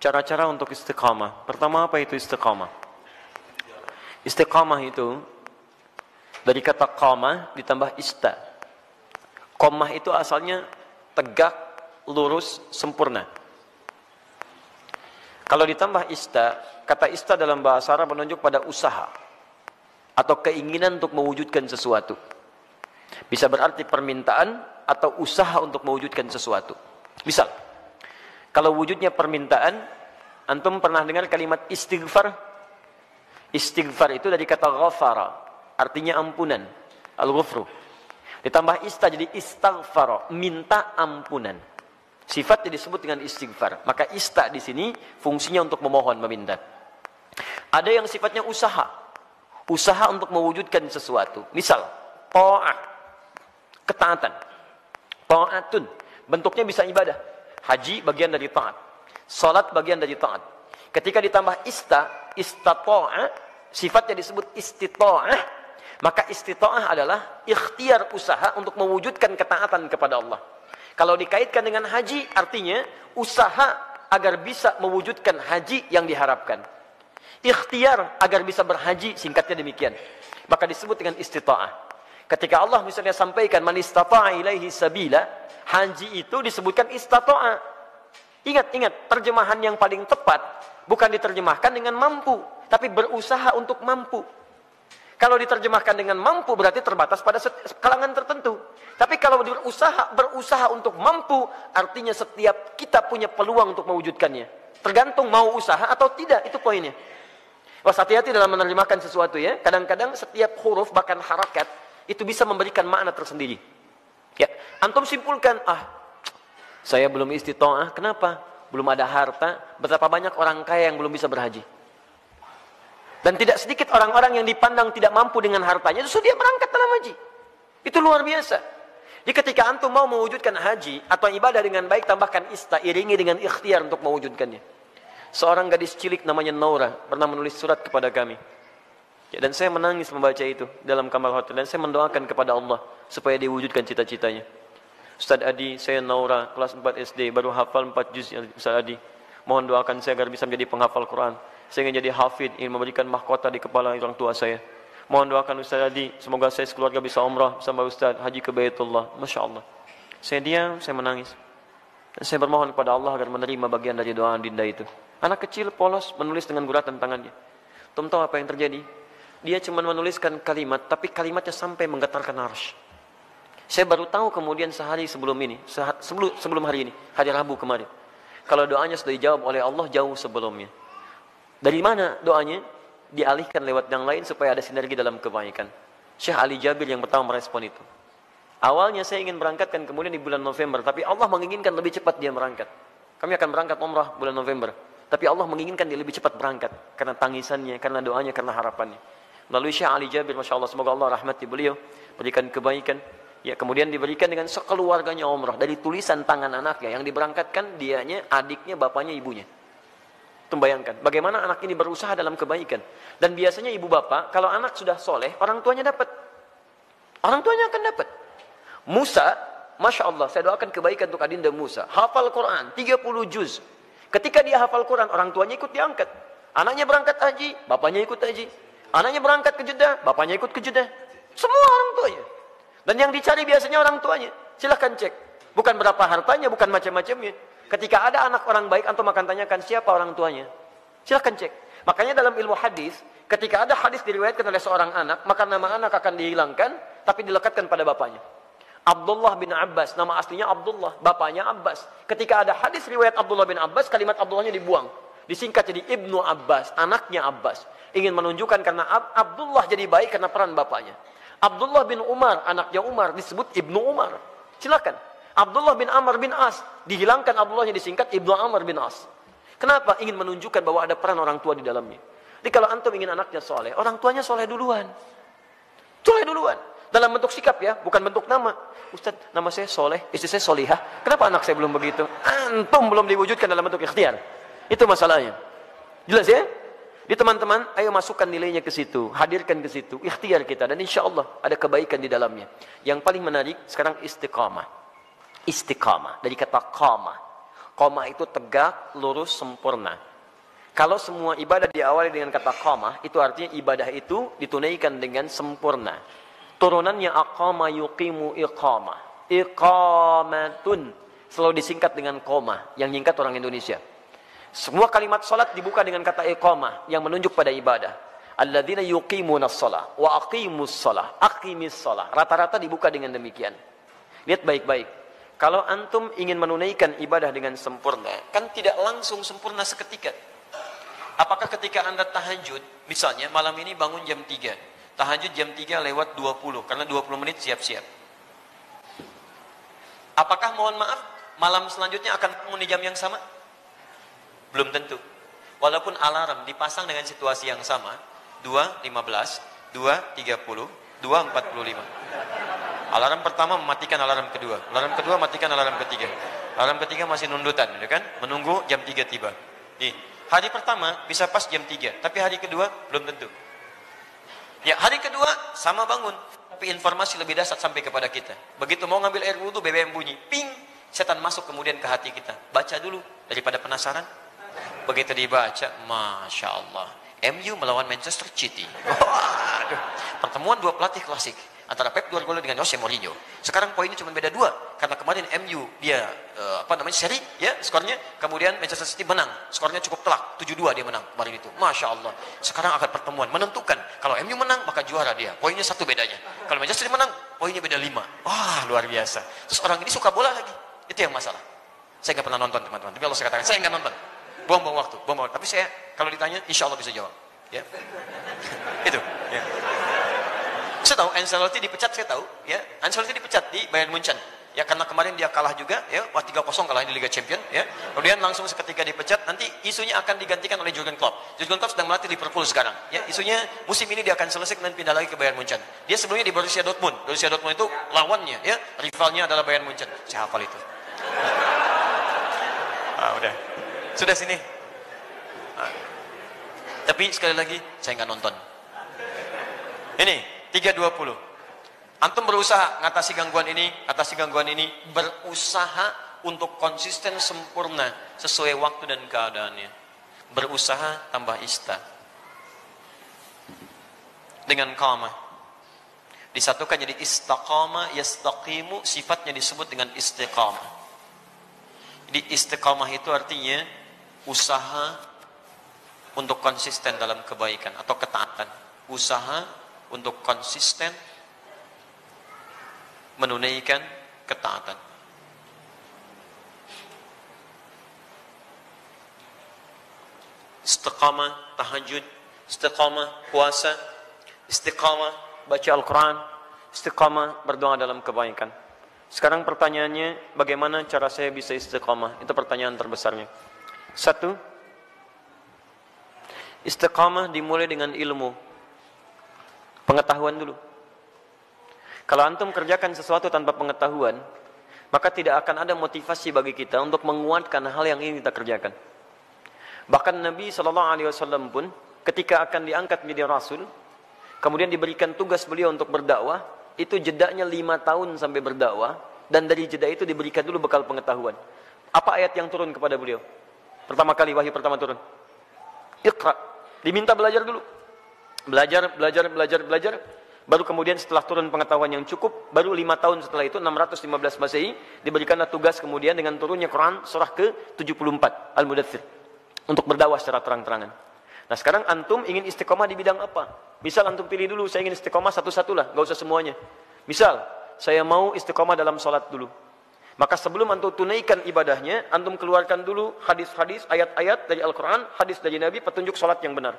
Cara-cara untuk istiqamah. Pertama apa itu istiqamah? Istiqamah itu dari kata qamah ditambah ista. Qamah itu asalnya tegak, lurus, sempurna. Kalau ditambah ista, kata ista dalam bahasa Arab menunjuk pada usaha atau keinginan untuk mewujudkan sesuatu. Bisa berarti permintaan atau usaha untuk mewujudkan sesuatu. Misal, kalau wujudnya permintaan, antum pernah dengar kalimat istighfar? Istighfar itu dari kata ghafara, artinya ampunan. Al-ghufru. Ditambah ista jadi istaghfar, minta ampunan. Sifatnya disebut dengan istighfar. Maka ista di sini fungsinya untuk memohon, meminta. Ada yang sifatnya usaha. Usaha untuk mewujudkan sesuatu. Misal, ta'ah. Ketaatan. Ta'atun. Bentuknya bisa ibadah Haji bagian dari taat. Salat bagian dari taat. Ketika ditambah ista, istata'a, sifatnya disebut istita'ah, maka istita'ah adalah ikhtiar usaha untuk mewujudkan ketaatan kepada Allah. Kalau dikaitkan dengan haji, artinya usaha agar bisa mewujudkan haji yang diharapkan. Ikhtiar agar bisa berhaji, singkatnya demikian. Maka disebut dengan istita'ah. Ketika Allah misalnya sampaikan man istata'a ilaihi sabila, haji itu disebutkan istata'a. Ingat, ingat, terjemahan yang paling tepat bukan diterjemahkan dengan mampu, tapi berusaha untuk mampu. Kalau diterjemahkan dengan mampu berarti terbatas pada kalangan tertentu. Tapi kalau berusaha berusaha untuk mampu, artinya setiap kita punya peluang untuk mewujudkannya. Tergantung mau usaha atau tidak, itu poinnya. Was hati-hati dalam menerjemahkan sesuatu ya. Kadang-kadang setiap huruf bahkan harakat itu bisa memberikan makna tersendiri. Ya, antum simpulkan, ah, saya belum istitoah, kenapa? Belum ada harta, betapa banyak orang kaya yang belum bisa berhaji. Dan tidak sedikit orang-orang yang dipandang tidak mampu dengan hartanya, justru dia berangkat dalam haji. Itu luar biasa. Jadi ketika antum mau mewujudkan haji atau ibadah dengan baik, tambahkan ista, iringi dengan ikhtiar untuk mewujudkannya. Seorang gadis cilik namanya Naura pernah menulis surat kepada kami. Ya, dan saya menangis membaca itu dalam kamar hotel dan saya mendoakan kepada Allah supaya diwujudkan cita-citanya. Ustaz Adi, saya Naura, kelas 4 SD, baru hafal 4 juz ya, Ustaz Adi. Mohon doakan saya agar bisa menjadi penghafal Quran. Saya ingin jadi hafid, ingin memberikan mahkota di kepala orang tua saya. Mohon doakan Ustaz Adi, semoga saya sekeluarga bisa umrah bersama Ustaz, haji ke Baitullah. Masya Allah. Saya diam, saya menangis. Dan saya bermohon kepada Allah agar menerima bagian dari doa dinda itu. Anak kecil polos menulis dengan guratan tangannya. Tum tahu apa yang terjadi? Dia cuma menuliskan kalimat, tapi kalimatnya sampai menggetarkan arsh. Saya baru tahu kemudian sehari sebelum ini, sebelum, hari ini, hari Rabu kemarin. Kalau doanya sudah dijawab oleh Allah jauh sebelumnya. Dari mana doanya? Dialihkan lewat yang lain supaya ada sinergi dalam kebaikan. Syekh Ali Jabir yang pertama merespon itu. Awalnya saya ingin berangkatkan kemudian di bulan November, tapi Allah menginginkan lebih cepat dia berangkat. Kami akan berangkat umrah bulan November. Tapi Allah menginginkan dia lebih cepat berangkat. Karena tangisannya, karena doanya, karena harapannya. Melalui Syekh Ali Jabir, Masya Allah, semoga Allah rahmati beliau, berikan kebaikan. Ya, kemudian diberikan dengan sekeluarganya umrah dari tulisan tangan anaknya yang diberangkatkan dianya, adiknya, bapaknya, ibunya. Membayangkan bagaimana anak ini berusaha dalam kebaikan. Dan biasanya ibu bapak, kalau anak sudah soleh, orang tuanya dapat. Orang tuanya akan dapat. Musa, Masya Allah, saya doakan kebaikan untuk adinda Musa. Hafal Quran, 30 juz. Ketika dia hafal Quran, orang tuanya ikut diangkat. Anaknya berangkat haji, bapaknya ikut haji. Anaknya berangkat ke Jeddah, bapaknya ikut ke Jeddah. Semua orang tuanya. Dan yang dicari biasanya orang tuanya. Silahkan cek. Bukan berapa hartanya, bukan macam-macamnya. Ketika ada anak orang baik, antum akan tanyakan siapa orang tuanya. Silahkan cek. Makanya dalam ilmu hadis, ketika ada hadis diriwayatkan oleh seorang anak, maka nama anak akan dihilangkan, tapi dilekatkan pada bapaknya. Abdullah bin Abbas, nama aslinya Abdullah, bapaknya Abbas. Ketika ada hadis riwayat Abdullah bin Abbas, kalimat Abdullahnya dibuang. Disingkat jadi Ibnu Abbas, anaknya Abbas ingin menunjukkan karena Abdullah jadi baik karena peran bapaknya. Abdullah bin Umar, anaknya Umar disebut Ibnu Umar. Silakan. Abdullah bin Amr bin As, dihilangkan Abdullahnya disingkat Ibnu Amr bin As. Kenapa? Ingin menunjukkan bahwa ada peran orang tua di dalamnya. Jadi kalau antum ingin anaknya soleh, orang tuanya soleh duluan. Soleh duluan. Dalam bentuk sikap ya, bukan bentuk nama. Ustaz, nama saya soleh, istri saya solihah. Kenapa anak saya belum begitu? Antum belum diwujudkan dalam bentuk ikhtiar. Itu masalahnya. Jelas ya? Di teman-teman, ayo masukkan nilainya ke situ, hadirkan ke situ, ikhtiar kita dan insya Allah ada kebaikan di dalamnya. Yang paling menarik sekarang istiqamah. Istiqamah dari kata qamah. Koma itu tegak, lurus, sempurna. Kalau semua ibadah diawali dengan kata koma, itu artinya ibadah itu ditunaikan dengan sempurna. Turunannya aqama yuqimu iqama. Iqamatun. Selalu disingkat dengan koma. Yang nyingkat orang Indonesia. Semua kalimat salat dibuka dengan kata iqama. Yang menunjuk pada ibadah. Alladzina yuqimuna salah. Wa aqimus salah. Aqimis salah. Rata-rata dibuka dengan demikian. Lihat baik-baik. Kalau antum ingin menunaikan ibadah dengan sempurna, kan tidak langsung sempurna seketika. Apakah ketika anda tahajud, misalnya malam ini bangun jam 3, tahajud jam 3 lewat 20, karena 20 menit siap-siap. Apakah mohon maaf, malam selanjutnya akan bangun di jam yang sama? Belum tentu. Walaupun alarm dipasang dengan situasi yang sama, 2.15, 2.30, 2.45. Alarm pertama mematikan alarm kedua. Alarm kedua matikan alarm ketiga. Alarm ketiga masih nundutan, ya kan? Menunggu jam 3 tiba. Nih, hari pertama bisa pas jam 3, tapi hari kedua belum tentu. Ya, hari kedua sama bangun, tapi informasi lebih dasar sampai kepada kita. Begitu mau ngambil air wudhu, BBM bunyi, ping, setan masuk kemudian ke hati kita. Baca dulu daripada penasaran. Begitu dibaca, masya Allah. MU melawan Manchester City. Waduh, pertemuan dua pelatih klasik antara Pep Guardiola dengan Jose Mourinho. Sekarang poinnya cuma beda dua karena kemarin MU dia uh, apa namanya seri ya skornya, kemudian Manchester City menang, skornya cukup telak 7-2 dia menang kemarin itu. Masya Allah. Sekarang akan pertemuan menentukan kalau MU menang maka juara dia. Poinnya satu bedanya. Kalau Manchester City menang poinnya beda lima. Wah luar biasa. Terus orang ini suka bola lagi. Itu yang masalah. Saya nggak pernah nonton teman-teman. Tapi kalau saya katakan saya nggak nonton. Buang-buang waktu, buang-buang. Tapi saya kalau ditanya, insya Allah bisa jawab. Ya, itu. Ya. Saya tahu Ancelotti dipecat, saya tahu. Ya, Ancelotti dipecat di Bayern Munchen. Ya karena kemarin dia kalah juga, ya, wah 3-0 kalah di Liga Champion, ya. Kemudian langsung seketika dipecat, nanti isunya akan digantikan oleh Jurgen Klopp. Jurgen Klopp sedang melatih Liverpool sekarang. Ya, isunya musim ini dia akan selesai dan pindah lagi ke Bayern Munchen. Dia sebelumnya di Borussia Dortmund. Borussia Dortmund itu lawannya, ya, rivalnya adalah Bayern Munchen. Saya hafal itu. Ah, udah. Sudah sini. Ah. Tapi sekali lagi saya nggak nonton. Ini 320. Antum berusaha ngatasi gangguan ini, atasi gangguan ini, berusaha untuk konsisten sempurna sesuai waktu dan keadaannya. Berusaha tambah ista. Dengan kama. Disatukan jadi istaqama, yastaqimu, sifatnya disebut dengan istiqamah. Jadi istiqamah itu artinya usaha untuk konsisten dalam kebaikan atau ketaatan. Usaha untuk konsisten menunaikan ketaatan. Istiqamah tahajud, istiqamah puasa, istiqamah baca Al-Quran, istiqamah berdoa dalam kebaikan. Sekarang pertanyaannya, bagaimana cara saya bisa istiqamah? Itu pertanyaan terbesarnya. Satu, istiqamah dimulai dengan ilmu. Pengetahuan dulu. Kalau antum kerjakan sesuatu tanpa pengetahuan, maka tidak akan ada motivasi bagi kita untuk menguatkan hal yang ingin kita kerjakan. Bahkan Nabi Shallallahu Alaihi Wasallam pun ketika akan diangkat menjadi Rasul, kemudian diberikan tugas beliau untuk berdakwah, itu jedanya lima tahun sampai berdakwah, dan dari jeda itu diberikan dulu bekal pengetahuan. Apa ayat yang turun kepada beliau? Pertama kali wahyu pertama turun. Iqra. Diminta belajar dulu. Belajar, belajar, belajar, belajar. Baru kemudian setelah turun pengetahuan yang cukup, baru lima tahun setelah itu, 615 Masehi, diberikanlah tugas kemudian dengan turunnya Quran surah ke-74, Al-Mudathir. Untuk berdakwah secara terang-terangan. Nah sekarang antum ingin istiqomah di bidang apa? Misal antum pilih dulu, saya ingin istiqomah satu-satulah, gak usah semuanya. Misal, saya mau istiqomah dalam sholat dulu. Maka sebelum antum tunaikan ibadahnya, antum keluarkan dulu hadis-hadis, ayat-ayat dari Al-Quran, hadis dari Nabi, petunjuk sholat yang benar.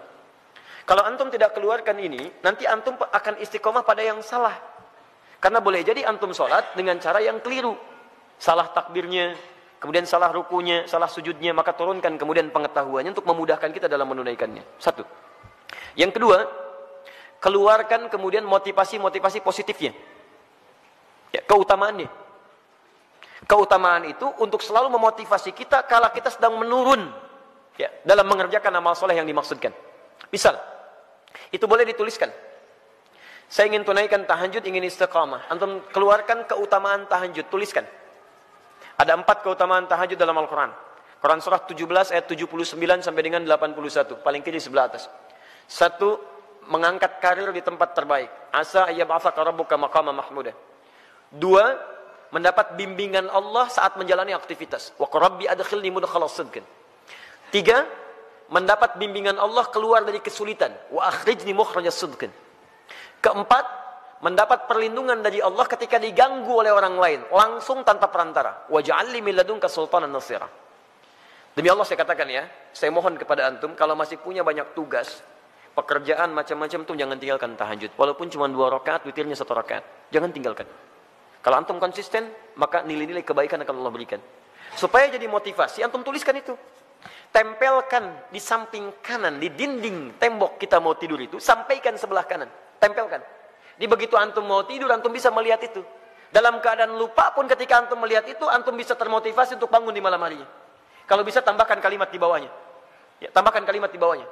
Kalau antum tidak keluarkan ini, nanti antum akan istiqomah pada yang salah. Karena boleh jadi antum sholat dengan cara yang keliru. Salah takbirnya, kemudian salah rukunya, salah sujudnya, maka turunkan kemudian pengetahuannya untuk memudahkan kita dalam menunaikannya. Satu. Yang kedua, keluarkan kemudian motivasi-motivasi positifnya. Ya, keutamaannya. Keutamaan itu untuk selalu memotivasi kita kalau kita sedang menurun ya, dalam mengerjakan amal soleh yang dimaksudkan. Misal, itu boleh dituliskan. Saya ingin tunaikan tahajud, ingin istiqamah. Antum keluarkan keutamaan tahajud, tuliskan. Ada empat keutamaan tahajud dalam Al-Quran. Quran surah 17 ayat 79 sampai dengan 81. Paling kiri sebelah atas. Satu, mengangkat karir di tempat terbaik. Asa ayyab'athaka rabbuka maqama mahmudah. Dua, mendapat bimbingan Allah saat menjalani aktivitas. Wa rabbi adkhilni mudkhala sidqin. Tiga, mendapat bimbingan Allah keluar dari kesulitan. Wa akhrijni mukhraja sidqin. Keempat, mendapat perlindungan dari Allah ketika diganggu oleh orang lain, langsung tanpa perantara. Wa ja'alli min ladunka sultanan nasira. Demi Allah saya katakan ya, saya mohon kepada antum kalau masih punya banyak tugas, pekerjaan macam-macam tuh jangan tinggalkan tahajud. Walaupun cuma dua rakaat, witirnya satu rakaat. Jangan tinggalkan. Kalau antum konsisten, maka nilai-nilai kebaikan akan Allah berikan. Supaya jadi motivasi, antum tuliskan itu. Tempelkan di samping kanan, di dinding tembok kita mau tidur itu, sampaikan sebelah kanan. Tempelkan. Di begitu antum mau tidur, antum bisa melihat itu. Dalam keadaan lupa pun ketika antum melihat itu, antum bisa termotivasi untuk bangun di malam harinya. Kalau bisa tambahkan kalimat di bawahnya. Ya, tambahkan kalimat di bawahnya.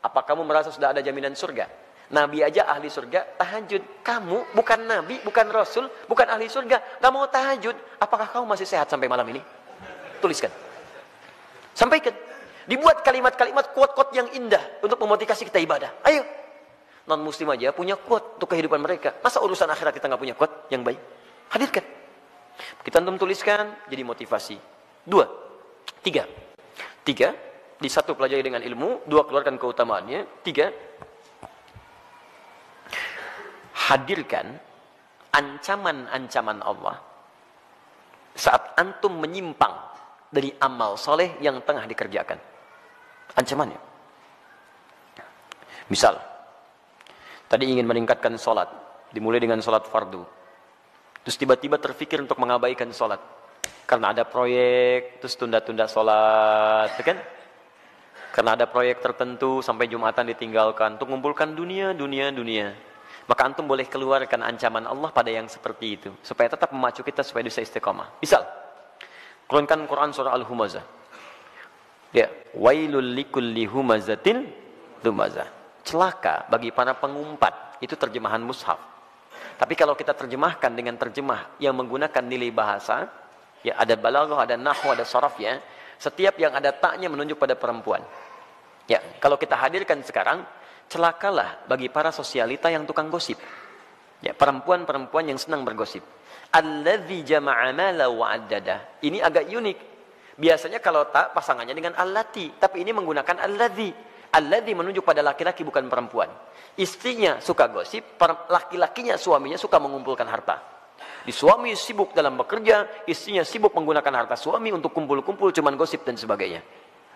Apa kamu merasa sudah ada jaminan surga? Nabi aja ahli surga, tahajud. Kamu bukan nabi, bukan rasul, bukan ahli surga, nggak mau tahajud. Apakah kamu masih sehat sampai malam ini? Tuliskan. Sampaikan. Dibuat kalimat-kalimat kuat-kuat yang indah untuk memotivasi kita ibadah. Ayo. Non muslim aja punya kuat untuk kehidupan mereka. Masa urusan akhirat kita nggak punya kuat yang baik? Hadirkan. Kita antum tuliskan jadi motivasi. Dua, Tiga. Tiga. Di satu pelajari dengan ilmu. Dua keluarkan keutamaannya. Tiga. Hadirkan ancaman-ancaman Allah saat antum menyimpang dari amal soleh yang tengah dikerjakan. Ancamannya. Misal, tadi ingin meningkatkan sholat, dimulai dengan sholat fardu. Terus tiba-tiba terfikir untuk mengabaikan sholat karena ada proyek terus tunda-tunda sholat kan karena ada proyek tertentu sampai Jumatan ditinggalkan untuk mengumpulkan dunia dunia dunia maka antum boleh keluarkan ancaman Allah pada yang seperti itu supaya tetap memacu kita supaya bisa istiqamah misal keluarkan Quran surah Al-Humazah ya wailul likulli humazatin lumazah celaka bagi para pengumpat itu terjemahan mushaf tapi kalau kita terjemahkan dengan terjemah yang menggunakan nilai bahasa Ya, ada balaghah, ada nahwu, ada saraf ya. Setiap yang ada taknya menunjuk pada perempuan. Ya, kalau kita hadirkan sekarang, celakalah bagi para sosialita yang tukang gosip. Ya, perempuan-perempuan yang senang bergosip. Alladzi jama'a mala wa addada. Ini agak unik. Biasanya kalau tak pasangannya dengan allati, tapi ini menggunakan alladzi. Alladzi menunjuk pada laki-laki bukan perempuan. Istrinya suka gosip, laki-lakinya suaminya suka mengumpulkan harta. Di suami sibuk dalam bekerja, istrinya sibuk menggunakan harta suami untuk kumpul-kumpul cuman gosip dan sebagainya.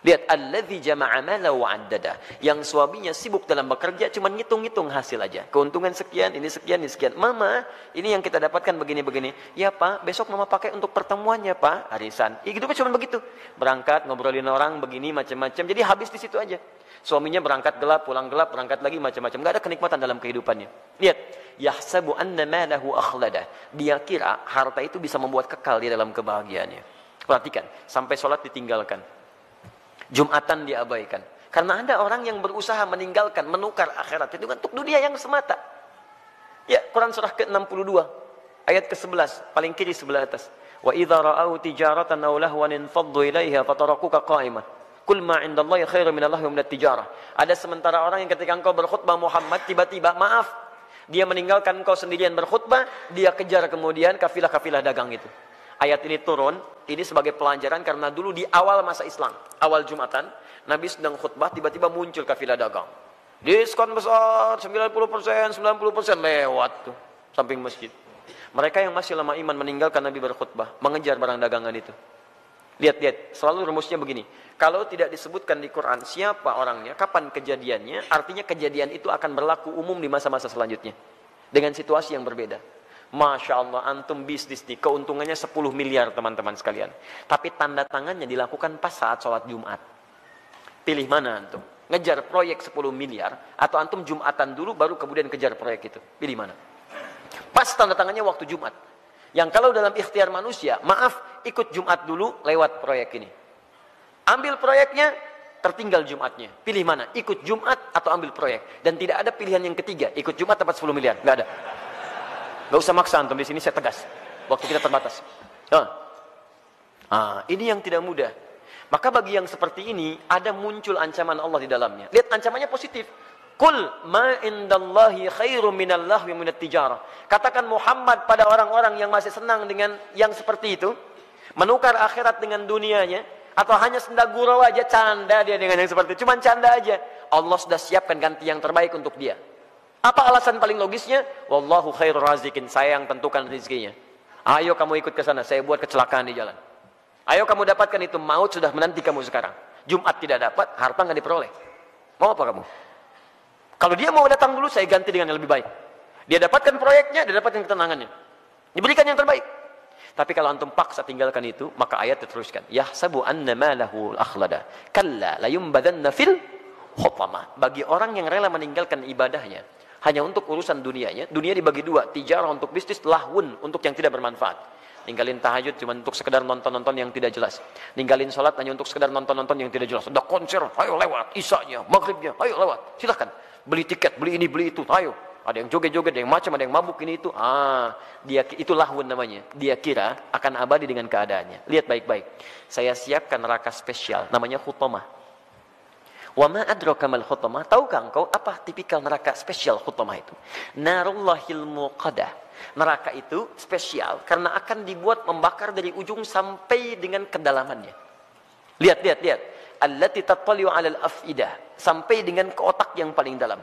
Lihat alladzi jama'a mala wa addada. Yang suaminya sibuk dalam bekerja cuman ngitung-ngitung hasil aja. Keuntungan sekian, ini sekian, ini sekian. Mama, ini yang kita dapatkan begini-begini. Ya Pak, besok mama pakai untuk pertemuannya Pak, arisan. Ya gitu kan cuma begitu. Berangkat ngobrolin orang begini macam-macam. Jadi habis di situ aja. Suaminya berangkat gelap, pulang gelap, berangkat lagi macam-macam. Gak ada kenikmatan dalam kehidupannya. Lihat, yahsabu anna malahu akhlada. Dia kira harta itu bisa membuat kekal di dalam kebahagiaannya. Perhatikan, sampai sholat ditinggalkan. Jumatan diabaikan. Karena ada orang yang berusaha meninggalkan, menukar akhirat itu untuk dunia yang semata. Ya, Quran surah ke-62, ayat ke-11, paling kiri sebelah atas. Wa idza ra'au tijaratan aw lahwan infaddu ilaiha fatarakuka qa'imah. Kul ma indallahi khairu minallahi wa minat tijarah. Ada sementara orang yang ketika engkau berkhutbah Muhammad tiba-tiba maaf dia meninggalkan engkau sendirian berkhutbah, dia kejar kemudian kafilah-kafilah dagang itu. Ayat ini turun, ini sebagai pelajaran karena dulu di awal masa Islam, awal Jumatan, Nabi sedang khutbah, tiba-tiba muncul kafilah dagang. Diskon besar, 90%, 90% lewat tuh, samping masjid. Mereka yang masih lama iman meninggalkan Nabi berkhutbah, mengejar barang dagangan itu. Lihat-lihat, selalu rumusnya begini. Kalau tidak disebutkan di Quran siapa orangnya, kapan kejadiannya, artinya kejadian itu akan berlaku umum di masa-masa selanjutnya. Dengan situasi yang berbeda. Masya Allah, antum bisnis nih, keuntungannya 10 miliar teman-teman sekalian. Tapi tanda tangannya dilakukan pas saat sholat Jumat. Pilih mana antum? Ngejar proyek 10 miliar, atau antum Jumatan dulu baru kemudian kejar proyek itu. Pilih mana? Pas tanda tangannya waktu Jumat. Yang kalau dalam ikhtiar manusia, maaf, ikut Jumat dulu lewat proyek ini. Ambil proyeknya, tertinggal Jumatnya. Pilih mana? Ikut Jumat atau ambil proyek. Dan tidak ada pilihan yang ketiga, ikut Jumat dapat 10 miliar. Nggak ada. Nggak usah maksa antum di sini saya tegas. Waktu kita terbatas. Nah. Ah, ini yang tidak mudah. Maka bagi yang seperti ini ada muncul ancaman Allah di dalamnya. Lihat ancamannya positif. Kul ma indallahi khairum minallah wa minat tijarah. Katakan Muhammad pada orang-orang yang masih senang dengan yang seperti itu, menukar akhirat dengan dunianya atau hanya senda gurau aja canda dia dengan yang seperti itu, cuman canda aja. Allah sudah siapkan ganti yang terbaik untuk dia. Apa alasan paling logisnya? Wallahu khairur razikin. Saya yang tentukan rezekinya. Ayo kamu ikut ke sana, saya buat kecelakaan di jalan. Ayo kamu dapatkan itu maut sudah menanti kamu sekarang. Jumat tidak dapat, harta nggak diperoleh. Mau apa kamu? Kalau dia mau datang dulu, saya ganti dengan yang lebih baik. Dia dapatkan proyeknya, dia dapatkan ketenangannya. Diberikan yang terbaik. Tapi kalau antum paksa tinggalkan itu, maka ayat diteruskan. Yahsabu anna malahu akhlada. Kalla layumbadanna fil khutama. Bagi orang yang rela meninggalkan ibadahnya, hanya untuk urusan dunianya, dunia dibagi dua. Tijarah untuk bisnis, lahun untuk yang tidak bermanfaat. Ninggalin tahajud cuma untuk sekedar nonton-nonton yang tidak jelas. Ninggalin sholat hanya untuk sekedar nonton-nonton yang tidak jelas. Ada konser, ayo lewat. Isanya, maghribnya, ayo lewat. Silahkan beli tiket, beli ini, beli itu, ayo. Ada yang joget-joget, ada yang macam, ada yang mabuk ini itu. Ah, dia itu lahun namanya. Dia kira akan abadi dengan keadaannya. Lihat baik-baik. Saya siapkan neraka spesial, namanya khutamah. Wa ma adraka mal khutamah? Tahukah engkau apa tipikal neraka spesial khutamah itu? Narullahil muqadah. Neraka itu spesial karena akan dibuat membakar dari ujung sampai dengan kedalamannya. Lihat, lihat, lihat allati tattali'u 'alal afidah sampai dengan ke otak yang paling dalam.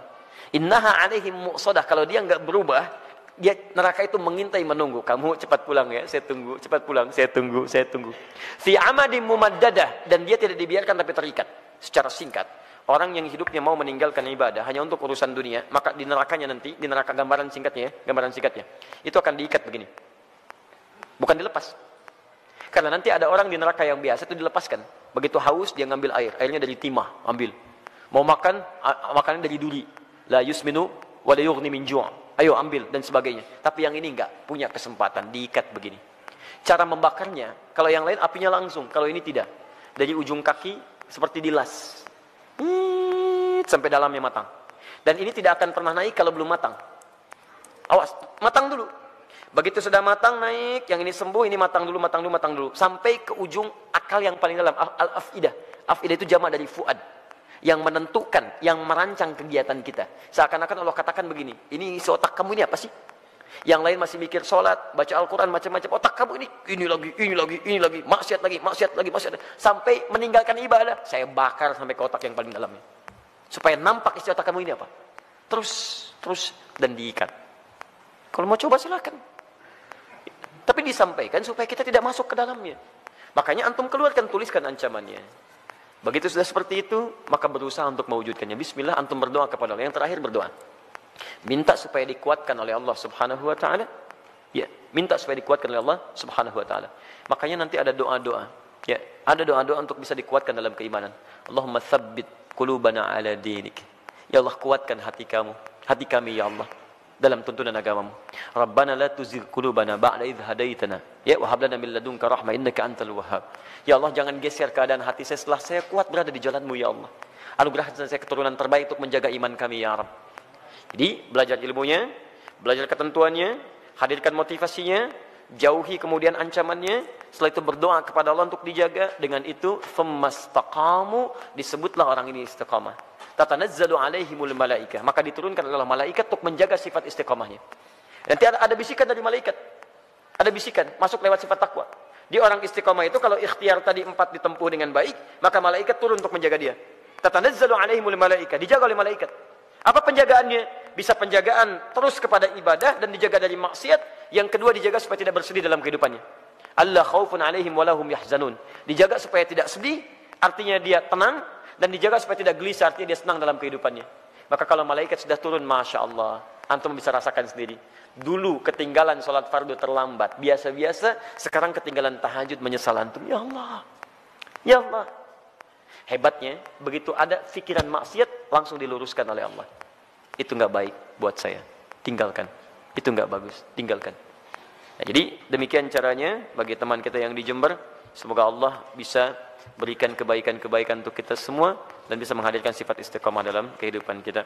Innaha 'alaihim muqsadah kalau dia enggak berubah, dia neraka itu mengintai menunggu. Kamu cepat pulang ya, saya tunggu, cepat pulang, saya tunggu, saya tunggu. Fi amadim mumaddadah dan dia tidak dibiarkan tapi terikat secara singkat. Orang yang hidupnya mau meninggalkan ibadah hanya untuk urusan dunia, maka di nerakanya nanti, di neraka gambaran singkatnya ya, gambaran singkatnya, itu akan diikat begini. Bukan dilepas. Karena nanti ada orang di neraka yang biasa itu dilepaskan. Begitu haus dia ngambil air, airnya dari timah, ambil. Mau makan, makanan dari duri. La yusminu wa la yughni min. Ayo ambil dan sebagainya. Tapi yang ini enggak punya kesempatan diikat begini. Cara membakarnya, kalau yang lain apinya langsung, kalau ini tidak. Dari ujung kaki seperti dilas. Sampai dalamnya matang. Dan ini tidak akan pernah naik kalau belum matang. Awas, matang dulu. Begitu sudah matang naik, yang ini sembuh, ini matang dulu, matang dulu, matang dulu. Sampai ke ujung akal yang paling dalam, al-afidah. Afidah itu jamak dari fuad. Yang menentukan, yang merancang kegiatan kita. Seakan-akan Allah katakan begini, ini isi otak kamu ini apa sih? Yang lain masih mikir sholat, baca Al-Quran, macam-macam. Otak kamu ini, ini lagi, ini lagi, ini lagi. Maksiat lagi, maksiat lagi, maksiat lagi. Sampai meninggalkan ibadah, saya bakar sampai ke otak yang paling dalamnya. Supaya nampak isi otak kamu ini apa? Terus, terus, dan diikat. Kalau mau coba silakan. Tapi disampaikan supaya kita tidak masuk ke dalamnya. Makanya antum keluarkan tuliskan ancamannya. Begitu sudah seperti itu, maka berusaha untuk mewujudkannya. Bismillah antum berdoa kepada Allah. Yang terakhir berdoa. Minta supaya dikuatkan oleh Allah Subhanahu wa taala. Ya, minta supaya dikuatkan oleh Allah Subhanahu wa taala. Makanya nanti ada doa-doa. Ya, ada doa-doa untuk bisa dikuatkan dalam keimanan. Allahumma tsabbit qulubana ala dinik. Ya Allah kuatkan hati kamu, hati kami ya Allah dalam tuntunan agamamu. Rabbana la tuzigh qulubana ba'da idh hadaitana. Ya wa hab lana min ladunka rahmah innaka antal wahhab. Ya Allah jangan geser keadaan hati saya setelah saya kuat berada di jalanmu ya Allah. Anugerahkan saya keturunan terbaik untuk menjaga iman kami ya Rabb. Jadi belajar ilmunya, belajar ketentuannya, hadirkan motivasinya, jauhi kemudian ancamannya, setelah itu berdoa kepada Allah untuk dijaga, dengan itu famastaqamu disebutlah orang ini istiqamah. Tatanazzalu alaihimul malaika. Maka diturunkan oleh malaikat untuk menjaga sifat istiqamahnya. Nanti ada, ada bisikan dari malaikat. Ada bisikan masuk lewat sifat takwa. Di orang istiqamah itu kalau ikhtiar tadi empat ditempuh dengan baik maka malaikat turun untuk menjaga dia. Tatanazzalu alaihimul malaika dijaga oleh malaikat. Apa penjagaannya bisa penjagaan terus kepada ibadah dan dijaga dari maksiat. Yang kedua dijaga supaya tidak bersedih dalam kehidupannya. Allah khaufun alaihim walahum yahzanun. Dijaga supaya tidak sedih artinya dia tenang dan dijaga supaya tidak gelisah artinya dia senang dalam kehidupannya. Maka kalau malaikat sudah turun Masya Allah antum bisa rasakan sendiri. Dulu ketinggalan sholat fardu terlambat. Biasa-biasa sekarang ketinggalan tahajud menyesal antum. Ya Allah ya Allah. Hebatnya begitu ada pikiran maksiat langsung diluruskan oleh Allah itu nggak baik buat saya. Tinggalkan. Itu nggak bagus. Tinggalkan. Nah, jadi demikian caranya bagi teman kita yang di Jember. Semoga Allah bisa berikan kebaikan-kebaikan untuk kita semua dan bisa menghadirkan sifat istiqamah dalam kehidupan kita.